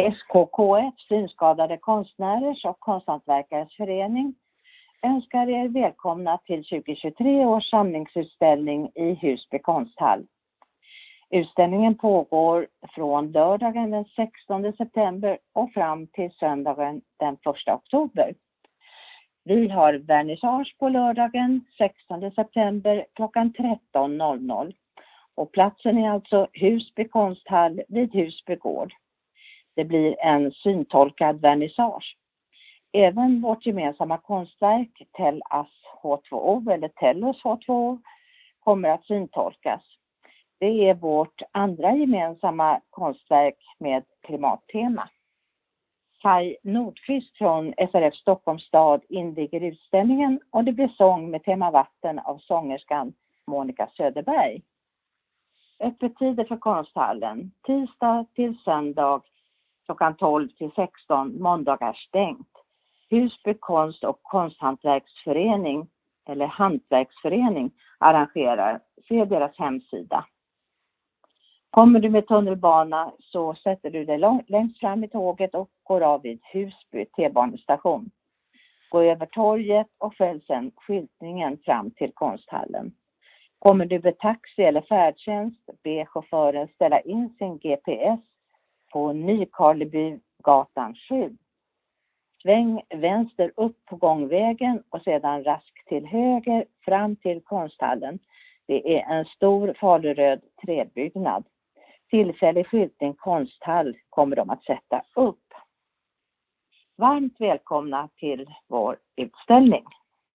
SKKF, Synskadade konstnärers och konsthantverkares förening, önskar er välkomna till 2023 års samlingsutställning i Husby konsthall. Utställningen pågår från lördagen den 16 september och fram till söndagen den 1 oktober. Vi har vernissage på lördagen 16 september klockan 13.00 och platsen är alltså Husby konsthall vid Husby gård. Det blir en syntolkad vernissage. Även vårt gemensamma konstverk Tellas H2O eller Tellos H2O kommer att syntolkas. Det är vårt andra gemensamma konstverk med klimattema. Kaj Nordqvist från SRF Stockholms stad inviger utställningen och det blir sång med tema vatten av sångerskan Monica Söderberg. Öppettider för konsthallen tisdag till söndag klockan 12 till 16, måndagar stängt. Husby konst och konsthantverksförening eller hantverksförening arrangerar, se deras hemsida. Kommer du med tunnelbana så sätter du dig längst fram i tåget och går av vid Husby T-banestation. Gå över torget och följ sedan skyltningen fram till konsthallen. Kommer du med taxi eller färdtjänst, be chauffören ställa in sin GPS på Nykarlebygatan 7. Sväng vänster upp på gångvägen och sedan raskt till höger fram till konsthallen. Det är en stor faluröd träbyggnad. Tillfällig skyltning konsthall kommer de att sätta upp. Varmt välkomna till vår utställning.